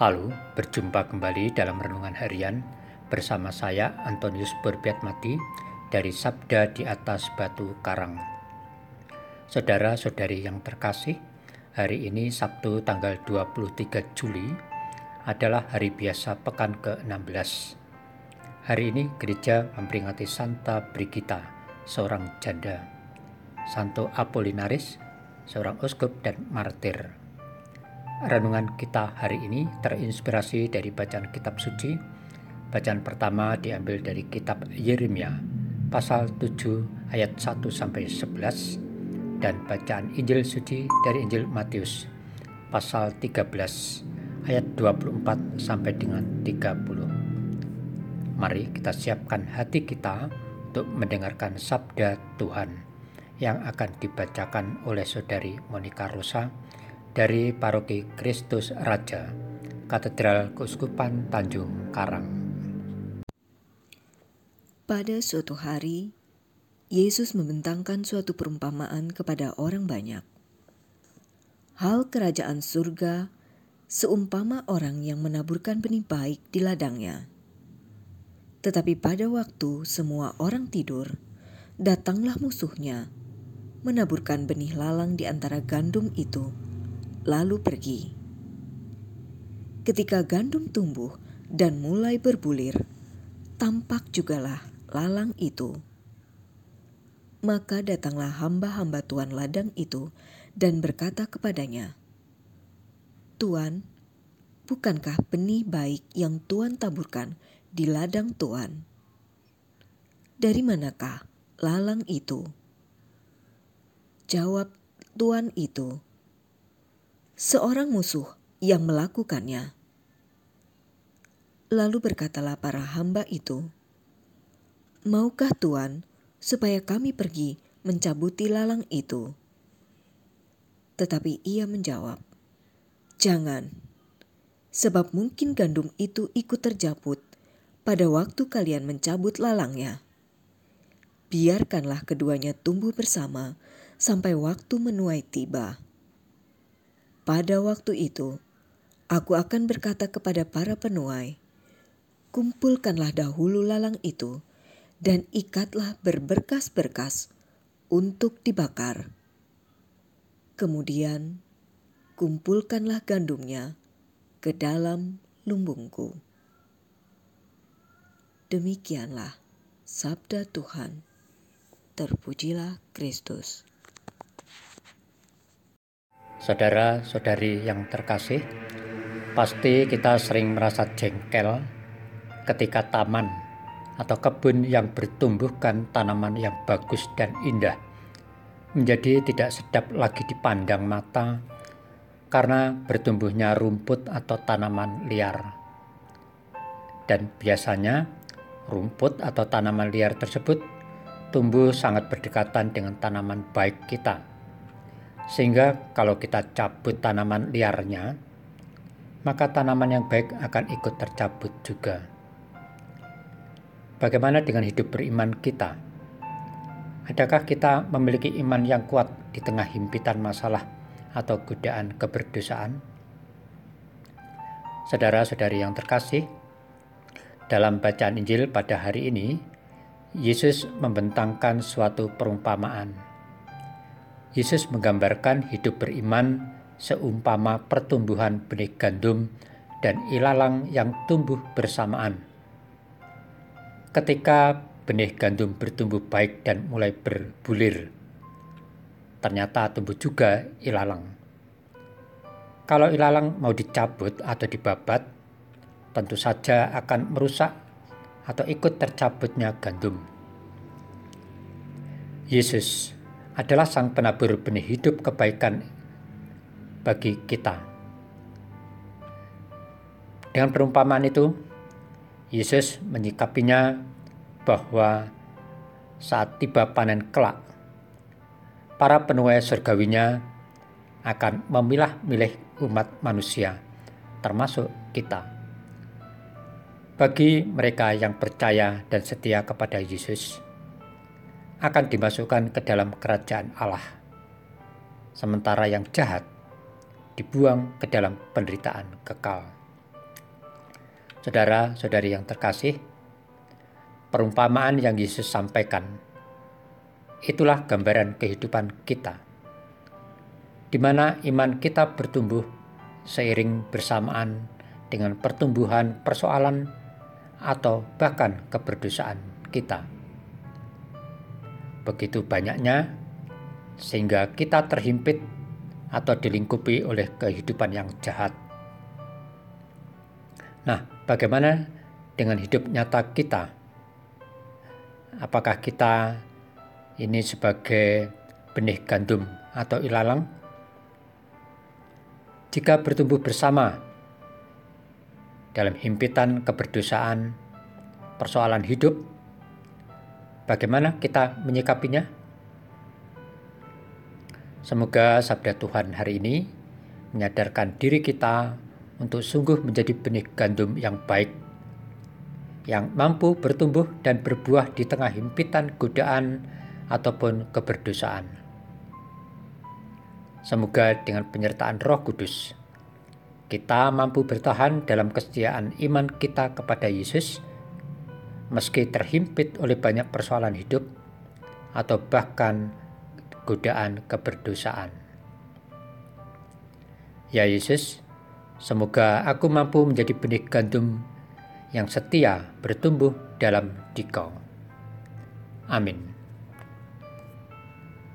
Lalu berjumpa kembali dalam renungan harian bersama saya Antonius Mati dari Sabda di atas Batu Karang. Saudara-saudari yang terkasih, hari ini Sabtu tanggal 23 Juli adalah hari biasa pekan ke-16. Hari ini gereja memperingati Santa Brigita, seorang janda, Santo Apollinaris, seorang uskup dan martir. Renungan kita hari ini terinspirasi dari bacaan kitab suci. Bacaan pertama diambil dari kitab Yeremia pasal 7 ayat 1 sampai 11 dan bacaan Injil suci dari Injil Matius pasal 13 ayat 24 sampai dengan 30. Mari kita siapkan hati kita untuk mendengarkan sabda Tuhan yang akan dibacakan oleh saudari Monica Rosa dari Paroki Kristus Raja, Katedral Keuskupan Tanjung Karang. Pada suatu hari, Yesus membentangkan suatu perumpamaan kepada orang banyak. Hal kerajaan surga seumpama orang yang menaburkan benih baik di ladangnya. Tetapi pada waktu semua orang tidur, datanglah musuhnya, menaburkan benih lalang di antara gandum itu lalu pergi. Ketika gandum tumbuh dan mulai berbulir, tampak jugalah lalang itu. Maka datanglah hamba-hamba tuan ladang itu dan berkata kepadanya, Tuan, bukankah benih baik yang Tuan taburkan di ladang Tuan? Dari manakah lalang itu? Jawab Tuan itu, seorang musuh yang melakukannya. Lalu berkatalah para hamba itu, "Maukah Tuhan supaya kami pergi mencabuti lalang itu?" Tetapi ia menjawab, "Jangan, sebab mungkin gandum itu ikut terjaput pada waktu kalian mencabut lalangnya. Biarkanlah keduanya tumbuh bersama sampai waktu menuai tiba." Pada waktu itu, aku akan berkata kepada para penuai, kumpulkanlah dahulu lalang itu dan ikatlah berberkas-berkas untuk dibakar. Kemudian, kumpulkanlah gandumnya ke dalam lumbungku. Demikianlah sabda Tuhan. Terpujilah Kristus. Saudara-saudari yang terkasih, pasti kita sering merasa jengkel ketika taman atau kebun yang bertumbuhkan tanaman yang bagus dan indah menjadi tidak sedap lagi dipandang mata karena bertumbuhnya rumput atau tanaman liar. Dan biasanya rumput atau tanaman liar tersebut tumbuh sangat berdekatan dengan tanaman baik kita sehingga kalau kita cabut tanaman liarnya, maka tanaman yang baik akan ikut tercabut juga. Bagaimana dengan hidup beriman kita? Adakah kita memiliki iman yang kuat di tengah himpitan masalah atau godaan keberdosaan? Saudara-saudari yang terkasih, dalam bacaan Injil pada hari ini, Yesus membentangkan suatu perumpamaan Yesus menggambarkan hidup beriman seumpama pertumbuhan benih gandum dan ilalang yang tumbuh bersamaan. Ketika benih gandum bertumbuh baik dan mulai berbulir, ternyata tumbuh juga ilalang. Kalau ilalang mau dicabut atau dibabat, tentu saja akan merusak atau ikut tercabutnya gandum. Yesus adalah sang penabur benih hidup kebaikan bagi kita. Dengan perumpamaan itu, Yesus menyikapinya bahwa saat tiba panen kelak, para penuai surgawinya akan memilah-milih umat manusia, termasuk kita. Bagi mereka yang percaya dan setia kepada Yesus, akan dimasukkan ke dalam kerajaan Allah. Sementara yang jahat dibuang ke dalam penderitaan kekal. Saudara-saudari yang terkasih, perumpamaan yang Yesus sampaikan itulah gambaran kehidupan kita, di mana iman kita bertumbuh seiring bersamaan dengan pertumbuhan persoalan atau bahkan keberdosaan kita. Begitu banyaknya, sehingga kita terhimpit atau dilingkupi oleh kehidupan yang jahat. Nah, bagaimana dengan hidup nyata kita? Apakah kita ini sebagai benih gandum atau ilalang? Jika bertumbuh bersama dalam himpitan keberdosaan, persoalan hidup, bagaimana kita menyikapinya? Semoga sabda Tuhan hari ini menyadarkan diri kita untuk sungguh menjadi benih gandum yang baik, yang mampu bertumbuh dan berbuah di tengah himpitan godaan ataupun keberdosaan. Semoga dengan penyertaan Roh Kudus, kita mampu bertahan dalam kesetiaan iman kita kepada Yesus, meski terhimpit oleh banyak persoalan hidup atau bahkan godaan keberdosaan. Ya Yesus, Semoga aku mampu menjadi benih gandum yang setia bertumbuh dalam dikau. Amin.